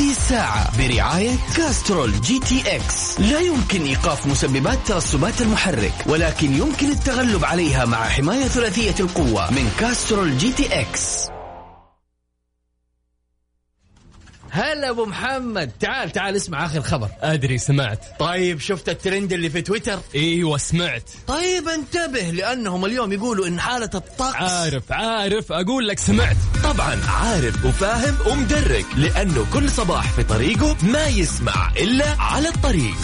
هذه الساعة برعاية Castrol GTX. لا يمكن إيقاف مسببات ترسبات المحرك ولكن يمكن التغلب عليها مع حماية ثلاثية القوة من Castrol GTX. هلا ابو محمد. تعال تعال اسمع آخر خبر. أدري سمعت. طيب شفت الترند اللي في تويتر؟ إيوه سمعت. طيب انتبه لأنهم اليوم يقولوا إن حالة الطقس عارف عارف. أقول لك سمعت. طبعا عارف وفاهم ومدرك لأنه كل صباح في طريقه ما يسمع إلا على الطريق.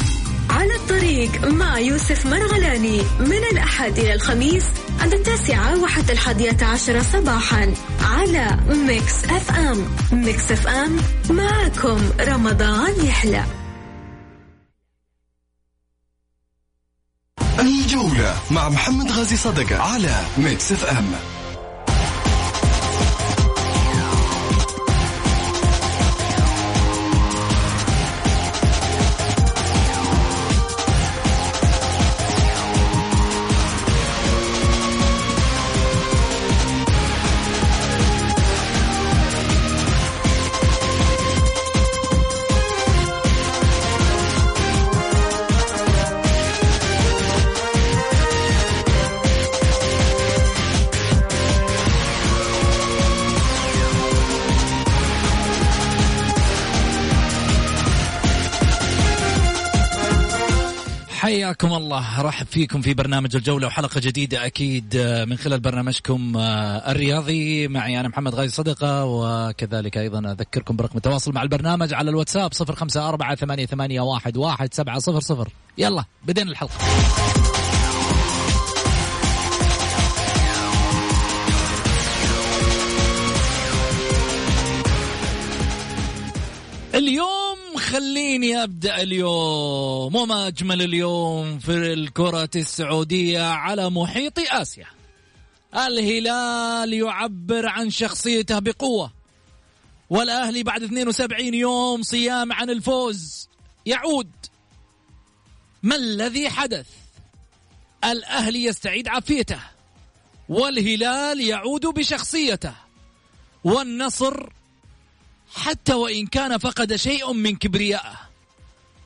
على الطريق مع يوسف مرغلاني من الأحد إلى الخميس عند التاسعة وحتى الحادية عشرة صباحا على Mix FM. Mix FM معكم رمضان يحلى. الجولة مع محمد غازي صدقة على Mix FM. حياكم الله. رحب فيكم في برنامج الجولة وحلقة جديدة أكيد من خلال برنامجكم الرياضي. معي أنا محمد غازي صدقة وكذلك أيضا أذكركم برقم التواصل مع البرنامج على الواتساب صفر خمسة أربعة ثمانية, ثمانية واحد, واحد سبعة صفر صفر. يلا بدينا الحلقة. اليوم خليني أبدأ اليوم وما أجمل اليوم في الكرة السعودية على محيط آسيا. الهلال يعبر عن شخصيته بقوة. والأهلي بعد 72 يوم صيام عن الفوز. يعود. ما الذي حدث؟ الأهلي يستعيد عافيته. والهلال يعود بشخصيته. والنصر حتى وإن كان فقد شيء من كبريائه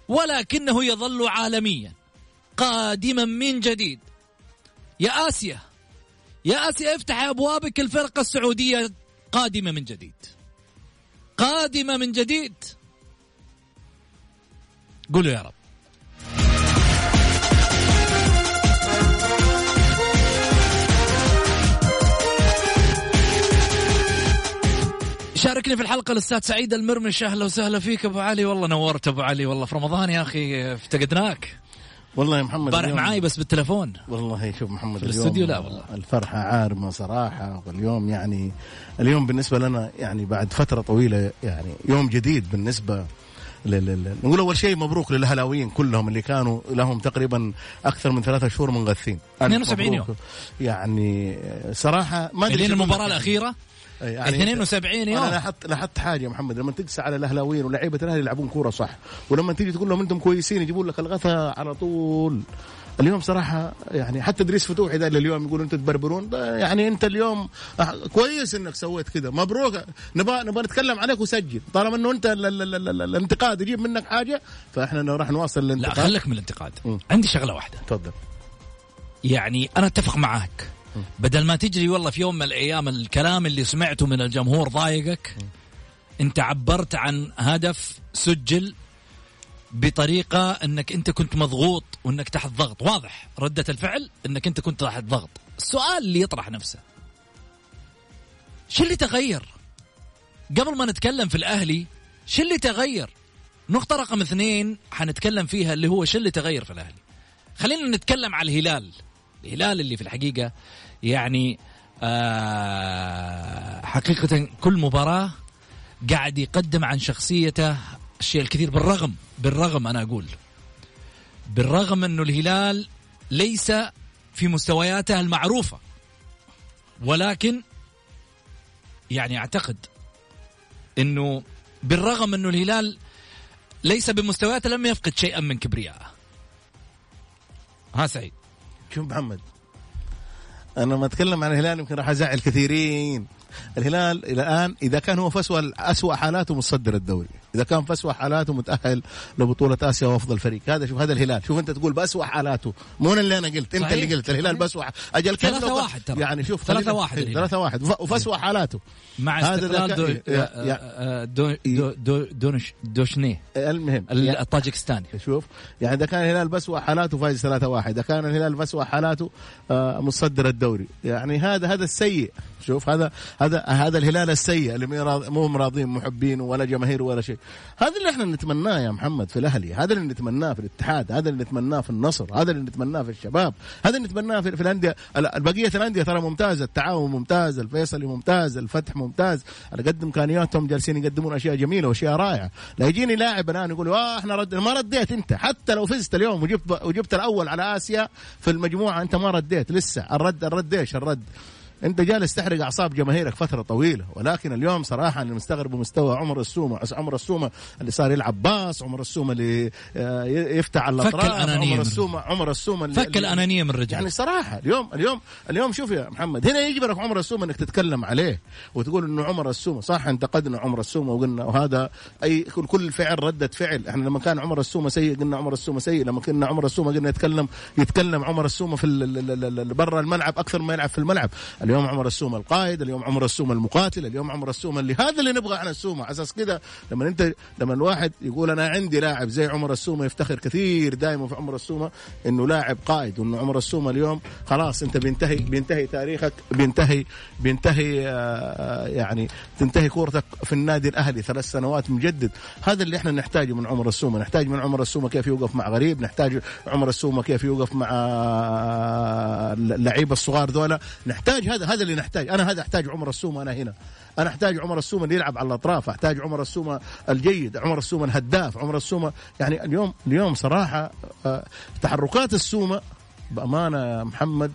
ولكنه يظل عالميا قادما من جديد. يا آسيا يا آسيا افتح أبوابك الفرقة السعودية قادمة من جديد. قادمة من جديد. قولوا يا رب. شاركني في الحلقة الأستاذ سعيد المرمش. أهلا وسهلا فيك أبو علي. والله نورت أبو علي والله. في رمضان يا أخي افتقدناك. والله يا محمد اليوم- معاي بس بالتلفون. والله شوف محمد في الاستوديو لا والله. الفرحة عارمة صراحة. واليوم يعني اليوم بالنسبة لنا يعني بعد فترة طويلة يعني يوم جديد بالنسبة لل- لل- نقول أول شيء مبروك للهلاويين كلهم اللي كانوا لهم تقريبا أكثر من ثلاثة شهور منغثين. ألف 72 مبروك. يعني صراحة ما أدري لين شو الأخيرة يعني 72 يوم. أنا لاحظت لاحظت حاجة يا محمد لما تقسى على الأهلاويين ولاعيبه الأهلي يلعبون كورة صح ولما تيجي تقول لهم أنتم كويسين يجيبون لك الغثا على طول. اليوم صراحة يعني حتى إدريس فتوحي ده اللي اليوم يقول أنتم تبربرون يعني أنت اليوم كويس إنك سويت كذا مبروك. نبغى نبغى نتكلم عليك وسجل. طالما إنه أنت ال- ال- ال- ال- الانتقاد يجيب منك حاجة فإحنا راح نواصل لا الانتقاد. خليك من الانتقاد. عندي شغلة واحدة. تفضل. يعني أنا أتفق معك بدل ما تجري والله في يوم من الأيام الكلام اللي سمعته من الجمهور ضايقك أنت عبرت عن هدف سجل بطريقة أنك أنت كنت مضغوط وأنك تحت ضغط. واضح ردة الفعل أنك أنت كنت تحت ضغط. السؤال اللي يطرح نفسه شو اللي تغير؟ قبل ما نتكلم في الأهلي شو اللي تغير؟ نقطة رقم اثنين حنتكلم فيها اللي هو شو اللي تغير في الأهلي. خلينا نتكلم على الهلال. الهلال اللي في الحقيقة يعني آه حقيقة كل مباراة قاعد يقدم عن شخصيته الشيء الكثير بالرغم بالرغم أنا أقول بالرغم أنه الهلال ليس في مستوياته المعروفة ولكن يعني أعتقد أنه بالرغم أنه الهلال ليس بمستوياته لم يفقد شيئا من كبريائه ها سعيد؟ شوف محمد أنا ما أتكلم عن الهلال يمكن راح أزعل كثيرين. الهلال إلى الآن إذا كان هو في اسوء اسوء حالاته متصدر الدوري. إذا كان في اسوء حالاته متأهل لبطولة آسيا وأفضل فريق. هذا شوف هذا الهلال. شوف أنت تقول باسوء حالاته. مو أنا اللي أنا قلت أنت صحيح. اللي قلت. الهلال باسوء أجل كيف ثلاثة لو- واحد ترى. يعني شوف ثلاثة خلينا- واحد الهلال. ثلاثة واحد. وف- وفي اسوء حالاته. مع استقلال دو يا- آه، دو دو دو دونش دوشنبه المهم الطاجكستاني. شوف يعني إذا كان الهلال بأسوأ حالاته فايز 3 1 إذا كان الهلال بأسوأ حالاته آه، متصدر الدوري. يعني هذا هذا السيء. شوف هذا هذا هذا الهلال السيء. اللي مو راض- مو راضين محبين ولا جماهير ولا شيء. هذا اللي إحنا نتمناه يا محمد في الأهلي هذا اللي نتمناه في الاتحاد هذا اللي نتمناه في النصر هذا اللي نتمناه في الشباب هذا اللي نتمناه في, في الانديه ال- بقية الأندية ترى ممتازة التعاون ممتاز الفيصلي ممتاز الفتح ممتاز على قد إمكانياتهم جالسين يقدمون أشياء جميلة وأشياء رائعة. لا يجيني لاعب الآن يقول آه إحنا رد ما رديت أنت حتى لو فزت اليوم وجبت وجبت الأول على آسيا في المجموعة أنت ما رديت لسه الرد الرد إيش؟ الرد. انت جالس تحرق اعصاب جماهيرك فترة طويلة ولكن اليوم صراحة أنا مستغرب مستوى عمر السومة عمر السومة اللي صار يلعب باص عمر السومة اللي آه، يفتح على فك الأطراف عمر السومة عمر السومة اللي فك الأنانية من رجال يعني صراحة اليوم اليوم اليوم شوف يا محمد هنا يجبرك عمر السومة إنك تتكلم عليه وتقول إنه عمر السومة صح انتقدنا عمر السومة وقلنا وهذا أي كل فعل ردة فعل. إحنا لما كان عمر السومة سيء قلنا عمر السومة سيء. لما كنا عمر السومة قلنا يتكلم يتكلم عمر السومة في برا الملعب أكثر ما يلعب في الملعب. اليوم عمر السومة القائد اليوم عمر السومة المقاتل اليوم عمر السومة اللي هذا اللي نبغى إحنا السومة على أساس كذا لما انت لما الواحد يقول أنا عندي لاعب زي عمر السومة يفتخر كثير دائما في عمر السومة إنه لاعب قائد وإنه عمر السومة اليوم خلاص أنت بينتهي بينتهي تاريخك بينتهي بينتهي آه، يعني تنتهي كورتك في النادي الأهلي. ثلاث سنوات مجدد. هذا اللي إحنا نحتاجه من عمر السومة نحتاج من عمر السومة كيف يوقف مع غريب. نحتاج عمر السومة كيف يوقف مع آه، اللعيبة الصغار ذولا نحتاج هذا هذا اللي نحتاج. أنا هذا أحتاج عمر السومة أنا هنا. أنا أحتاج عمر السومة اللي يلعب على الأطراف. أحتاج عمر السومة الجيد عمر السومة الهداف عمر السومة يعني اليوم اليوم صراحة آه، تحركات السومة بأمانة يا محمد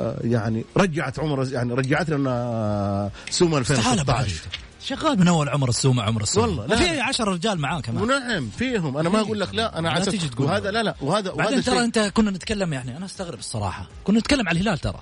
آه، يعني رجعت عمر يعني رجعت لنا سومة استحاله بعد 2016 شغال من أول عمر السومة عمر السومة؟ والله، لا. وفي 10 رجال معاه كمان ونعم فيهم. أنا ما أقول لك لا أنا لا على تيجي تقول وهذا لا لا وهذا بعدين وهذا ترى أنت كنا نتكلم يعني أنا أستغرب الصراحة. كنا نتكلم على الهلال ترى.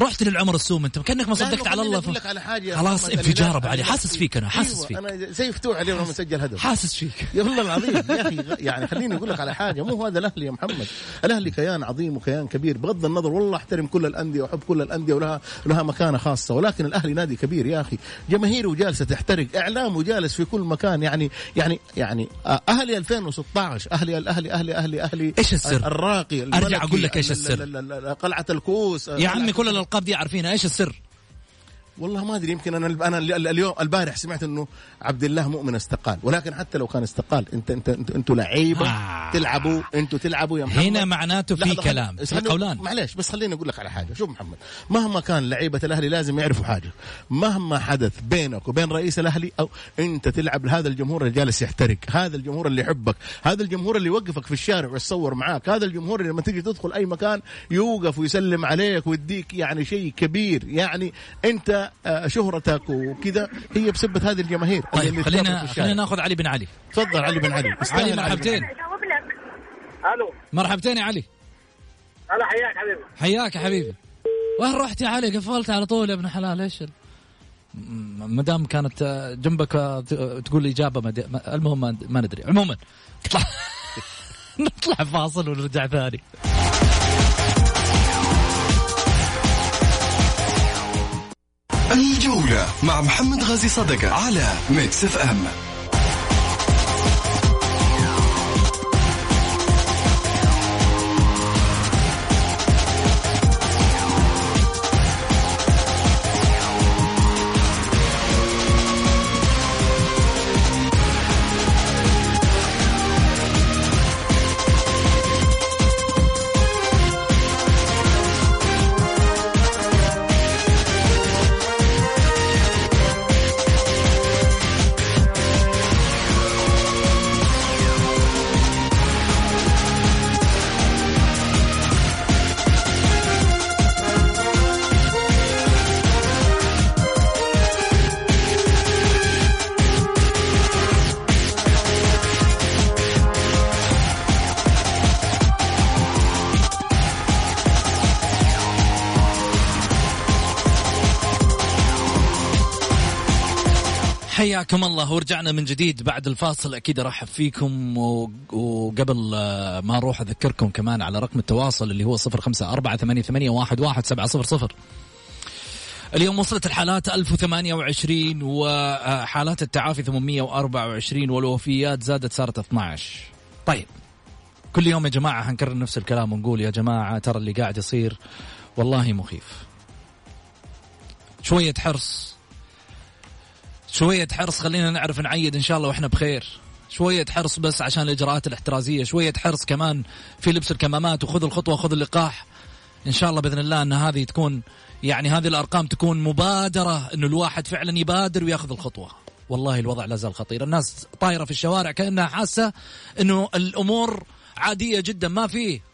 رحت للعمر السوم انت كأنك ما صدقت على الله أقول لك على حاجة يا خلاص انفجار ابو علي حاسس فيك أنا حاسس أيوة، فيك. أنا زي فتوح اليوم لما سجل هدف. حاسس فيك. يا والله العظيم يا أخي يعني خليني أقول لك على حاجة مو هذا الأهلي يا محمد. الأهلي كيان عظيم وكيان كبير بغض النظر والله أحترم كل الأندية وأحب كل الأندية ولها لها مكانة خاصة ولكن الأهلي نادي كبير يا أخي. جماهيره جالسه تحترق اعلامه جالس في كل مكان يعني يعني يعني آه، أهلي 2016 أهلي الأهلي أهلي أهلي أهلي إيش السر؟ الراقي أرجع الملكي، أقول لك ال- السر؟ ال- ال- ال- قلعة الكوس يا عمي كل الالقاب دي إيش السر؟ والله ما أدري يمكن أنا أنا ال- اليوم البارح سمعت إنه عبد الله مؤمن استقال ولكن حتى لو كان استقال أنت أنت أنت أنتوا لعيبة آه. تلعبوا أنتوا تلعبوا يا محمد. هنا معناته في كلام في قولان. معلش بس خليني أقول لك على حاجة. شوف محمد مهما كان لعيبة الأهلي لازم يعرفوا حاجة. مهما حدث بينك وبين رئيس الأهلي أو أنت تلعب لهذا الجمهور اللي جالس يحترق. هذا الجمهور اللي يحبك هذا الجمهور اللي يوقفك في الشارع ويتصور معاك. هذا الجمهور اللي لما تيجي تدخل أي مكان يوقف ويسلم عليك ويديك يعني شيء كبير. يعني أنت شهرتك وكذا هي بسبة هذه الجماهير اللي طيب خلينا. خلينا ناخذ علي بن علي. تفضل علي بن علي. علي مرحبتين. ألو. مرحبتين يا علي. هلا حياك حبيبي. حياك يا حبيبي. وين رحت يا علي؟ قفلت على طول يا ابن حلال إيش ما دام كانت آه، جنبك آه، ت- تقول إجابة المهم ما- ما ندري. عموما. نطلع نطلع فاصل ونرجع ثاني. الجولة مع محمد غازي صدقة على Mix FM حياكم الله. ورجعنا من جديد بعد الفاصل. أكيد ارحب فيكم وقبل آه، ما أروح أذكركم كمان على رقم التواصل اللي هو صفر خمسة أربعة ثمانية, ثمانية واحد, واحد سبعة صفر صفر. اليوم وصلت الحالات 1028 وحالات التعافي 824 والوفيات زادت صارت 12 طيب كل يوم يا جماعة هنكرر نفس الكلام ونقول يا جماعة ترى اللي قاعد يصير والله مخيف. شوية حرص شوية حرص خلينا نعرف نعيد إن شاء الله وإحنا بخير. شوية حرص بس عشان الإجراءات الاحترازية. شوية حرص كمان في لبس الكمامات وخذ الخطوة خذ اللقاح. إن شاء الله بإذن الله أن هذه تكون يعني هذه الأرقام تكون مبادرة أنه الواحد فعلا يبادر ويأخذ الخطوة. والله الوضع لا زال خطير. الناس طايرة في الشوارع كأنها حاسة أنه الأمور عادية جدا ما فيه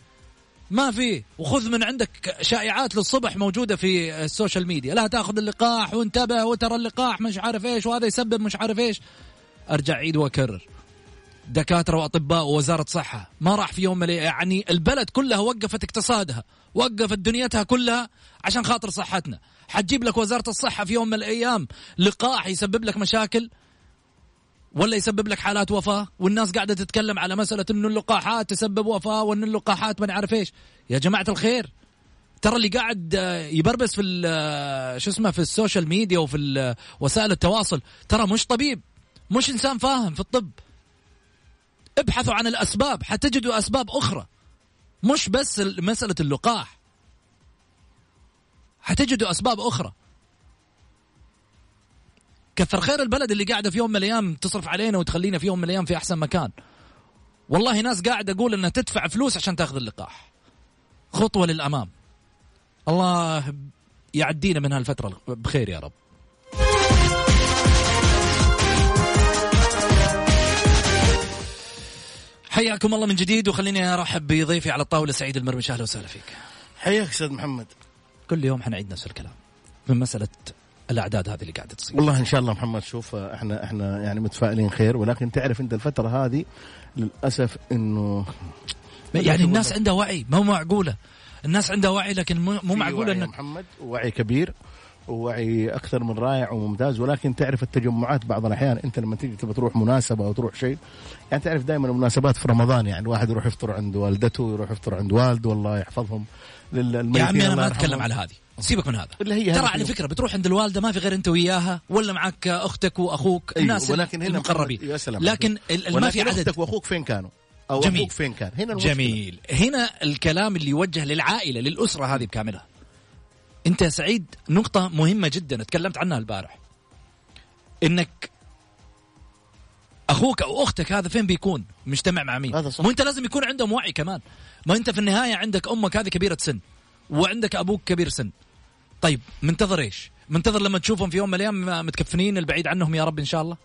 ما في وخذ من عندك شائعات للصبح موجودة في ال social media. لا تأخذ اللقاح وانتبه وترى اللقاح مش عارف إيش وهذا يسبب مش عارف إيش. أرجع أعيد وأكرر. دكاترة وأطباء ووزارة صحة ما راح في يوم يعني البلد كلها وقفت اقتصادها وقفت دنيتها كلها عشان خاطر صحتنا. حتجيب لك وزارة الصحة في يوم من الأيام لقاح يسبب لك مشاكل. ولا يسبب لك حالات وفاة؟ والناس قاعدة تتكلم على مسألة إنه اللقاحات تسبب وفاة وان اللقاحات ما نعرف إيش. يا جماعة الخير ترى اللي قاعد آه، يبربس في آه، شو اسمه في ال social media وفي ال- وسائل التواصل ترى مش طبيب مش إنسان فاهم في الطب. ابحثوا عن الأسباب حتجدوا أسباب أخرى. مش بس ال- مسألة اللقاح. حتجدوا أسباب أخرى. كثر خير البلد اللي قاعدة في يوم من الأيام تصرف علينا وتخلينا في يوم من الأيام في أحسن مكان. والله ناس قاعدة أقول إنها تدفع فلوس عشان تأخذ اللقاح. خطوة للأمام. الله يعدينا من هالفترة بخير يا رب. حياكم الله من جديد وخليني أرحب بضيفي على الطاولة سعيد المرمش أهلا وسهلا فيك. حياك أستاذ محمد. كل يوم حنعيد نفس الكلام. من مسألة الأعداد هذه اللي قاعدة تصير. والله إن شاء الله محمد شوف إحنا إحنا يعني متفائلين خير ولكن تعرف أنت الفترة هذه للأسف إنه يعني الناس عندها وعي مو معقولة. الناس عندها وعي لكن مو معقولة انك محمد وعي كبير ووعي أكثر من رائع وممتاز ولكن تعرف التجمعات بعض الأحيان أنت لما تيجي تبغى تروح مناسبة أو تروح شيء يعني تعرف دائما المناسبات في رمضان يعني الواحد يروح يفطر عند والدته يروح يفطر عند والده والله يحفظهم للميتين يا عمي أنا ما. أتكلم على هذه. سيبك من هذا اللي هي ترى على. فكرة بتروح عند الوالدة ما في غير أنت وياها ولا معك أختك وأخوك أيوة، الناس ولكن هنا المقربين يا سلام لكن ما في عدد أختك وأخوك فين كانوا؟ أو جميل. أخوك فين كان؟ هنا المشكلة. جميل هنا الكلام اللي يوجه للعائلة للأسرة هذه بكاملها أنت يا سعيد نقطة مهمة جدا تكلمت عنها البارح إنك أخوك أو أختك هذا فين بيكون مجتمع مع مين هذا صح. وانت لازم يكون عندهم وعي كمان ما أنت في النهاية عندك أمك هذه كبيرة سن وعندك أبوك كبير سن طيب منتظر إيش؟ منتظر لما تشوفهم في يوم من الأيام متكفنين البعيد عنهم يا رب إن شاء الله؟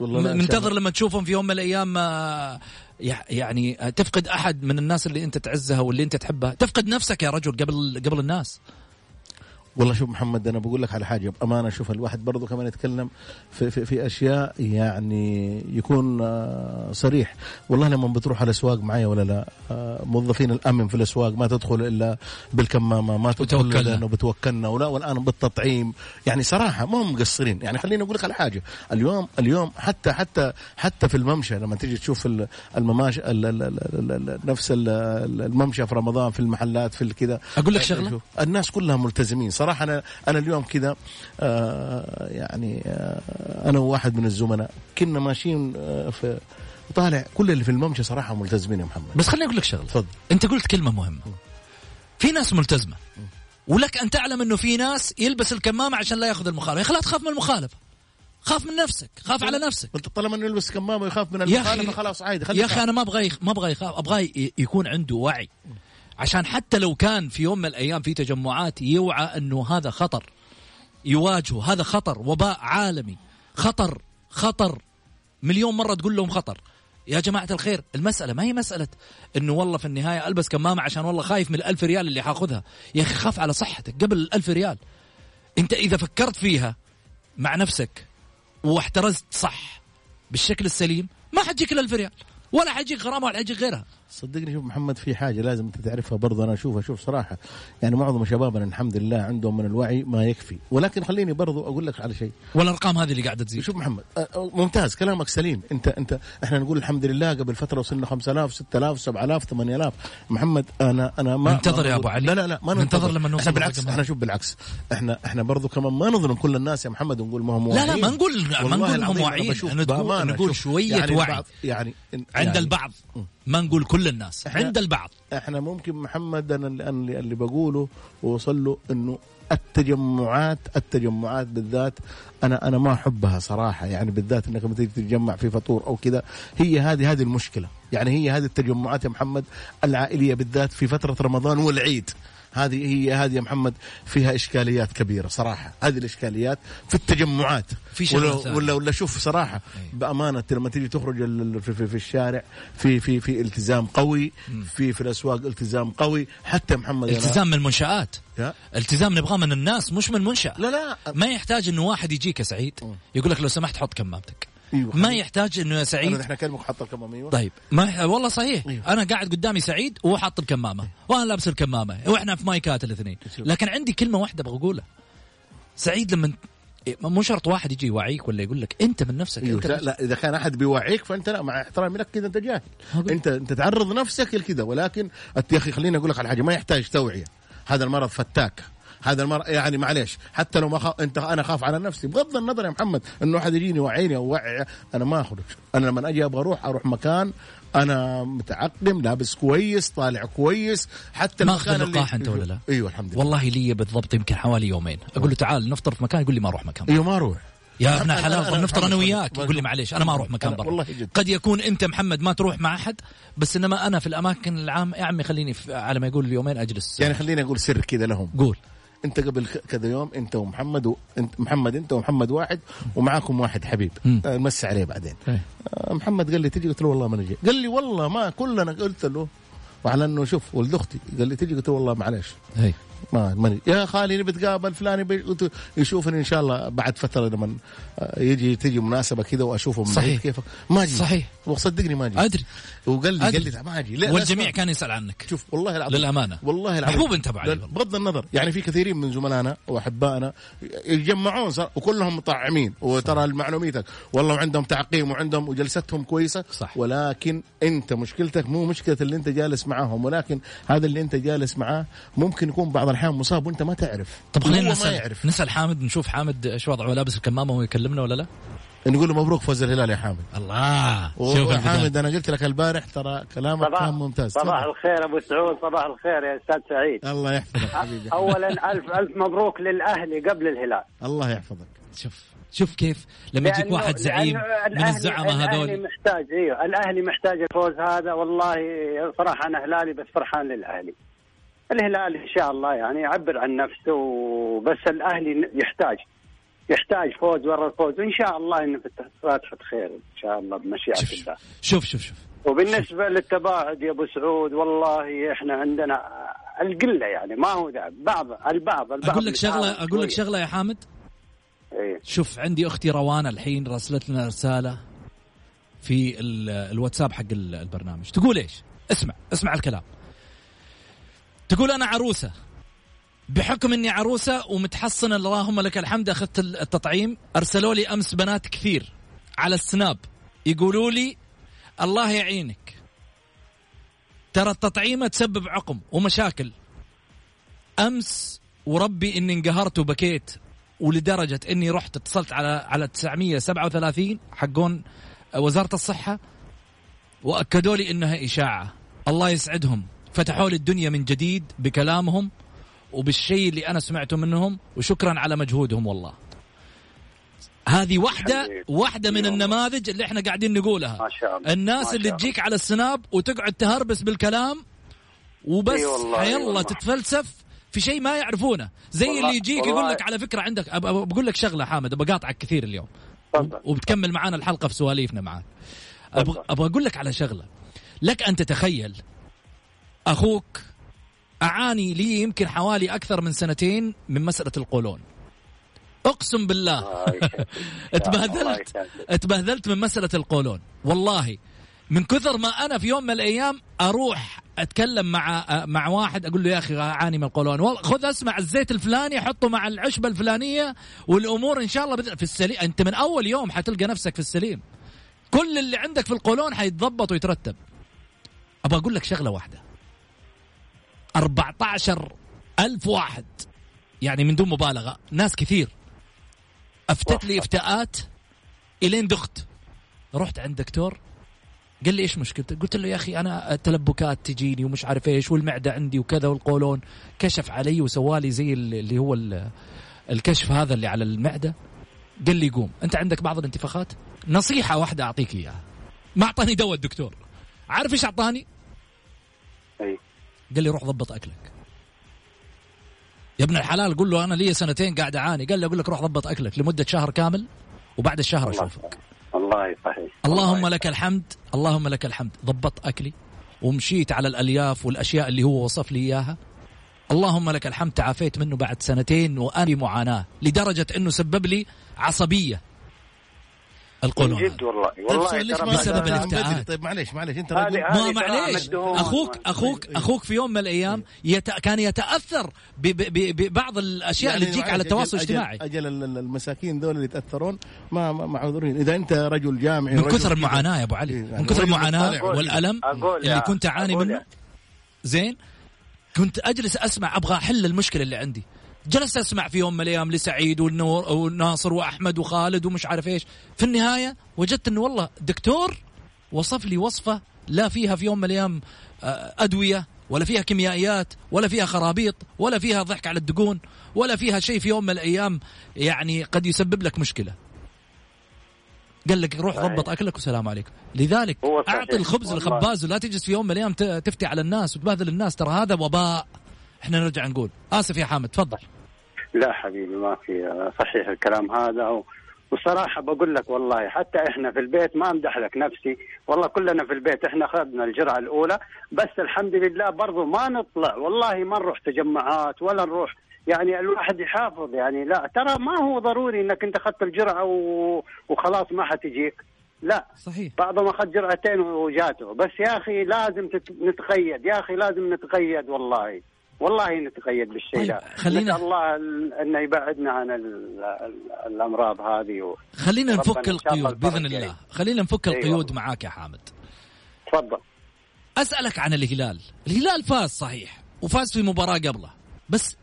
والله لا، شاء منتظر. لما تشوفهم في يوم من الأيام آه، يع- يعني آه، تفقد أحد من الناس اللي أنت تعزها واللي أنت تحبها؟ تفقد نفسك يا رجل قبل قبل الناس. والله شوف محمد أنا بقول لك على حاجة بأمانة شوف الواحد برضه كمان يتكلم في, في, في أشياء يعني يكون آه، صريح. والله لما بتروح على الأسواق معايا ولا لا آه، موظفين الأمن في الأسواق ما تدخل إلا بالكمامة ما تدخل وتوكلنا. الا إنه بتوكلنا. ولا والآن بالتطعيم. يعني صراحة ما هم مقصرين. يعني خليني أقول لك على حاجة. اليوم اليوم حتى حتى حتى في الممشى لما تيجي تشوف ال- المماشى ال- ال- ال- ال- ال- نفس ال- ال- الممشى في رمضان في المحلات في الكذا أقول لك شغلة؟ شوف، الناس كلها ملتزمين. صراحة أنا أنا اليوم كذا آه يعني آه أنا وواحد من الزملاء كنا ماشيين آه في طالع كل اللي في الممشى صراحة ملتزمين يا محمد. بس خليني أقول لك شغلة. تفضل. أنت قلت كلمة مهمة. في ناس ملتزمة. ولك أن تعلم أنه في ناس يلبس الكمامة عشان لا يأخذ المخالفة. يا أخي لا تخاف من المخالفة. خاف من نفسك. خاف على نفسك. انت طالما إنه يلبس كمامة ويخاف من المخالفة خلاص عادي يا أخي أنا ما أبغى. ما أبغى يخاف. أبغى يكون عنده وعي. عشان حتى لو كان في يوم من الأيام في تجمعات يوعى أنه هذا خطر يواجهه هذا خطر وباء عالمي خطر خطر. مليون مرة تقول لهم خطر. يا جماعة الخير المسألة ما هي مسألة أنه والله في النهاية ألبس كمامة عشان والله خايف من الألف ريال اللي حاخذها. يا أخي خاف على صحتك قبل الألف ريال. أنت إذا فكرت فيها مع نفسك واحترزت صح بالشكل السليم ما حتجيك الألف ريال ولا حيجيك غرامة ولا حيجيك غيرها. صدقني شوف محمد في حاجة لازم أنت تعرفها برضه أنا أشوفها شوف صراحة. يعني معظم شبابنا الحمد لله عندهم من الوعي ما يكفي. ولكن خليني برضه أقول لك على شيء. والأرقام هذه اللي قاعدة تزيد. شوف محمد أه، أه، ممتاز كلامك سليم. أنت أنت إحنا نقول الحمد لله قبل فترة وصلنا 5000 6000 7000 8000 محمد أنا أنا ما ننتظر يا أبو علي. لا لا لا ما ننتظر. لما نوصل إحنا بالعكس إحنا شوف بالعكس. إحنا إحنا برضه كمان ما نظلم كل الناس يا محمد ونقول ما هم لا لا واعيين. ما نقول ما نقول هم واعيين. نقول, شوية يعني وعي يعني عند يعني البعض. ما نقول كل الناس إحنا- عند البعض. إحنا ممكن محمد أنا اللي, اللي اللي بقوله ووصل له إنه التجمعات التجمعات بالذات أنا أنا ما أحبها صراحة. يعني بالذات إنك لما تيجي تتجمع في فطور أو كذا هي هذه هذه المشكلة. يعني هي هذه التجمعات يا محمد العائلية بالذات في فترة رمضان والعيد. هذه هي هذه يا محمد فيها إشكاليات كبيرة صراحة. هذه الإشكاليات في التجمعات. في ولا. ولا ولا شوف صراحة بأمانة لما تيجي تخرج في, في, في الشارع في في في التزام قوي في في الأسواق التزام قوي. حتى محمد التزام من المنشآت. يا. التزام نبغاه من الناس مش من منشأ لا لا. ما يحتاج إنه واحد يجيك يا سعيد يقول لك لو سمحت حط كمامتك. أيوه ما يحتاج إنه أنا سعيد. إحنا كلمك حط الكمام أيوه. طيب ما يح... والله صحيح. أيوه. أنا قاعد قدامي سعيد وهو حاط الكمامة وأنا لابس الكمامة وإحنا في مايكات الاثنين. لكن عندي كلمة واحدة أبغى أقولها. سعيد لما إيه، مو شرط واحد يجي يوعيك ولا يقول لك أنت من نفسك أيوه أنت لا. لا إذا كان أحد بيوعيك فأنت لا مع احترامي لك كذا أنت جاهل. أنت أنت تعرض نفسك لكذا ولكن يا أخي خليني أقول لك على حاجة ما يحتاج توعية. هذا المرض فتاك. هذا المرض يعني معلش حتى لو ما خاف انت أنا خاف على نفسي بغض النظر يا محمد إنه احد يجيني يوعيني أو وعي أنا ما أخرج. أنا لما أجي أبغى أروح أروح مكان أنا متعقم لابس كويس طالع كويس حتى المكان اللي- لقاح أنت ولا لا؟ أيوه الحمد لله. والله لي بالضبط يمكن حوالي يومين. أقول له تعال نفطر في مكان يقول لي ما أروح مكان. أيوه ما أروح. يا ابن الحلال نفطر أنا وياك. يقول لي معليش أنا ما أروح مكان برا. قد يكون أنت محمد ما تروح مع أحد بس إنما أنا في الأماكن العام يا عمي خليني على ما يقول اليومين أجلس. يعني خليني أقول سر كذا لهم. قول. انت قبل كذا يوم انت ومحمد و... انت محمد انت ومحمد واحد ومعاكم واحد حبيب. آه، نمسي عليه بعدين إيه. آه، محمد قال لي تجي قلت له والله ما نجي قال لي والله ما كلنا قلت له وعلى انه شوف ولد أختي قال لي تجي قلت له والله معلش هي. ما ما نجي. يا خالي نبي نتقابل فلان قلت يشوفني إن شاء الله بعد فترة لما آه، يجي تجي مناسبة كذا وأشوفه من صحيح. كيف ما أجي صحيح. وصدقني ما أجي أدري وقال لي. قال لي ما أجي لا والجميع. كان يسأل عنك. شوف والله العظيم للأمانة. والله العظيم. محبوب أنت والله. بغض النظر. يعني في كثيرين من زملائنا وأحبائنا يتجمعون وكلهم مطعمين. وترى المعلوميتك والله وعندهم تعقيم وعندهم وجلستهم كويسة. صح. ولكن أنت مشكلتك مو مشكلة اللي أنت جالس معاهم. ولكن هذا اللي أنت جالس معاه ممكن يكون بعض الأحيان مصاب وأنت ما تعرف. طب خلينا نسال يعرف. نسأل حامد نشوف حامد إيش وضعه لابس الكمامة وهو يكلمنا ولا لا؟ نقول له مبروك فوز الهلال يا حامد. الله. شوف. حامد أنا قلت لك البارح ترى كلامك صباح كان ممتاز. صباح. الخير أبو سعود صباح الخير يا أستاذ سعيد. الله يحفظك حبيبي. اولا الف ألف مبروك للأهلي قبل الهلال. الله يحفظك. شوف شوف كيف لما يجيك واحد زعيم من الزعماء الأهلي هذول. محتاج إيوه الأهلي محتاج الفوز هذا والله صراحة أنا هلالي بس فرحان للأهلي. الهلال إن شاء الله يعني يعبر عن نفسه وبس الأهلي يحتاج. يحتاج فوز ورا الفوز وإن شاء الله إنه في فاتحه خير إن شاء الله بمشيئة شوف الله. شوف شوف شوف. وبالنسبة للتباعد يا أبو سعود والله إحنا عندنا القلة يعني ما هو ده بعض البعض البعض أقول لك شغله أقول لك. شغلة يا حامد؟ إيه. شوف عندي أختي روان الحين راسلت لنا رسالة في ال- الواتساب حق ال- البرنامج. تقول إيش؟ اسمع اسمع الكلام. تقول أنا عروسة. بحكم إني عروسة ومتحصنة اللهم لك الحمد أخذت التطعيم. أرسلوا لي أمس بنات كثير على السناب. يقولوا لي الله يعينك. ترى التطعيمه تسبب عقم ومشاكل. أمس وربي إني انقهرت وبكيت ولدرجة إني رحت اتصلت على على 937 حقون وزارة الصحة وأكدوا لي إنها إشاعة. الله يسعدهم. فتحوا لي الدنيا من جديد بكلامهم. وبالشيء اللي أنا سمعته منهم وشكرا على مجهودهم والله هذه واحدة. واحدة من. النماذج اللي إحنا قاعدين نقولها ما شاء الله. الناس ما اللي شاء تجيك على السناب وتقعد تهربس بالكلام وبس والله. تتفلسف في شيء ما يعرفونه زي والله- اللي يجيك يقول. لك على فكرة عندك بقول لك شغلة حامد بقاطعك كثير اليوم. وبتكمل معانا الحلقة في سواليفنا معاك أبغى أقول لك على شغلة لك أن تتخيل أخوك أعاني لي يمكن حوالي أكثر من سنتين من مسألة القولون. أقسم بالله. يسعدك. اتبهدلت. من مسألة القولون. والله من كثر ما أنا في يوم من الأيام أروح أتكلم مع مع واحد أقول له يا أخي أعاني من القولون. والله خذ أسمع الزيت الفلاني حطه مع العشبة الفلانية والأمور إن شاء الله في السليم. أنت من أول يوم حتلقى نفسك في السليم. كل اللي عندك في القولون حيتضبط ويترتب. أبغى أقول لك شغلة واحدة. 14 ألف واحد. يعني من دون مبالغة. ناس كثير. أفتت لي إفتاءات إلين دخت. رحت عند دكتور. قال لي إيش مشكلتك؟ قلت له يا أخي أنا التلبكات تجيني ومش عارف إيش والمعدة عندي وكذا والقولون. كشف علي وسوالي زي اللي هو الكشف هذا اللي على المعدة. قال لي قوم. أنت عندك بعض الانتفاخات؟ نصيحة واحدة أعطيك إياها. ما أعطاني دواء الدكتور. عارف إيش أعطاني؟ أي. قال لي روح ضبط أكلك. يا ابن الحلال قول له أنا لي سنتين قاعد أعاني. قال لي أقول لك روح ضبط أكلك لمدة شهر كامل وبعد الشهر أشوفك. والله صحيح اللهم لك الحمد. اللهم لك الحمد. ضبطت أكلي ومشيت على الألياف والأشياء اللي هو وصف لي إياها. اللهم لك الحمد. تعافيت منه بعد سنتين وأنا معاناة لدرجة إنه سبب لي عصبية. القولون جد والله. والله ترى بسبب الافتاءات طيب معليش معليش انت رجل. ما معليش. أخوك أخوك أخوك في يوم من الأيام يت... كان يتأثر ب... ب... ببعض الأشياء اللي يعني تجيك على التواصل الاجتماعي. أجل, أجل ال- ال- المساكين دول اللي يتأثرون ما معذورين إذا أنت رجل جامعي من كثر المعاناة يا أبو علي. إيه، من كثر المعاناة. والألم اللي كنت أعاني منه. زين كنت أجلس أسمع أبغى أحل المشكلة اللي عندي. جلست أسمع في يوم من الأيام لسعيد والنور وناصر وأحمد وخالد ومش عارف إيش في النهاية وجدت إنه والله دكتور وصف لي وصفة لا فيها في يوم من الأيام آه، أدوية ولا فيها كيميائيات ولا فيها خرابيط ولا فيها ضحك على الدقون ولا فيها شيء في يوم من الأيام يعني قد يسبب لك مشكلة قال لك روح. ضبط أكلك والسلام عليكم لذلك. أعطي الخبز. للخباز ولا تجلس في يوم من الأيام تفتي على الناس وتبهذل الناس ترى هذا وباء إحنا نرجع نقول. آسف يا حامد تفضل. لا حبيبي ما في صحيح الكلام هذا. و... وصراحة بقول لك والله حتى إحنا في البيت ما أمدح لك نفسي. والله كلنا في البيت إحنا أخذنا الجرعة الأولى. بس الحمد لله برضو ما نطلع. والله ما نروح تجمعات ولا نروح. يعني الواحد يحافظ يعني لا. ترى ما هو ضروري إنك أنت أخذت الجرعة و... وخلاص ما حتجيك. لا. صحيح. بعضهم أخذ جرعتين وجاته. بس يا أخي لازم تت... نتقيد. يا أخي لازم نتقيد والله. والله نتقيد بالشيء طيب، ده خلينا- نسأل الله ال- أنه يبعدنا عن ال... ال... الأمراض هذه و... خلينا نفك القيود بإذن الله. يعني. خلينا نفك أي القيود والله. معاك يا حامد. تفضل. أسألك عن الهلال. الهلال فاز صحيح وفاز في مباراة قبله. بس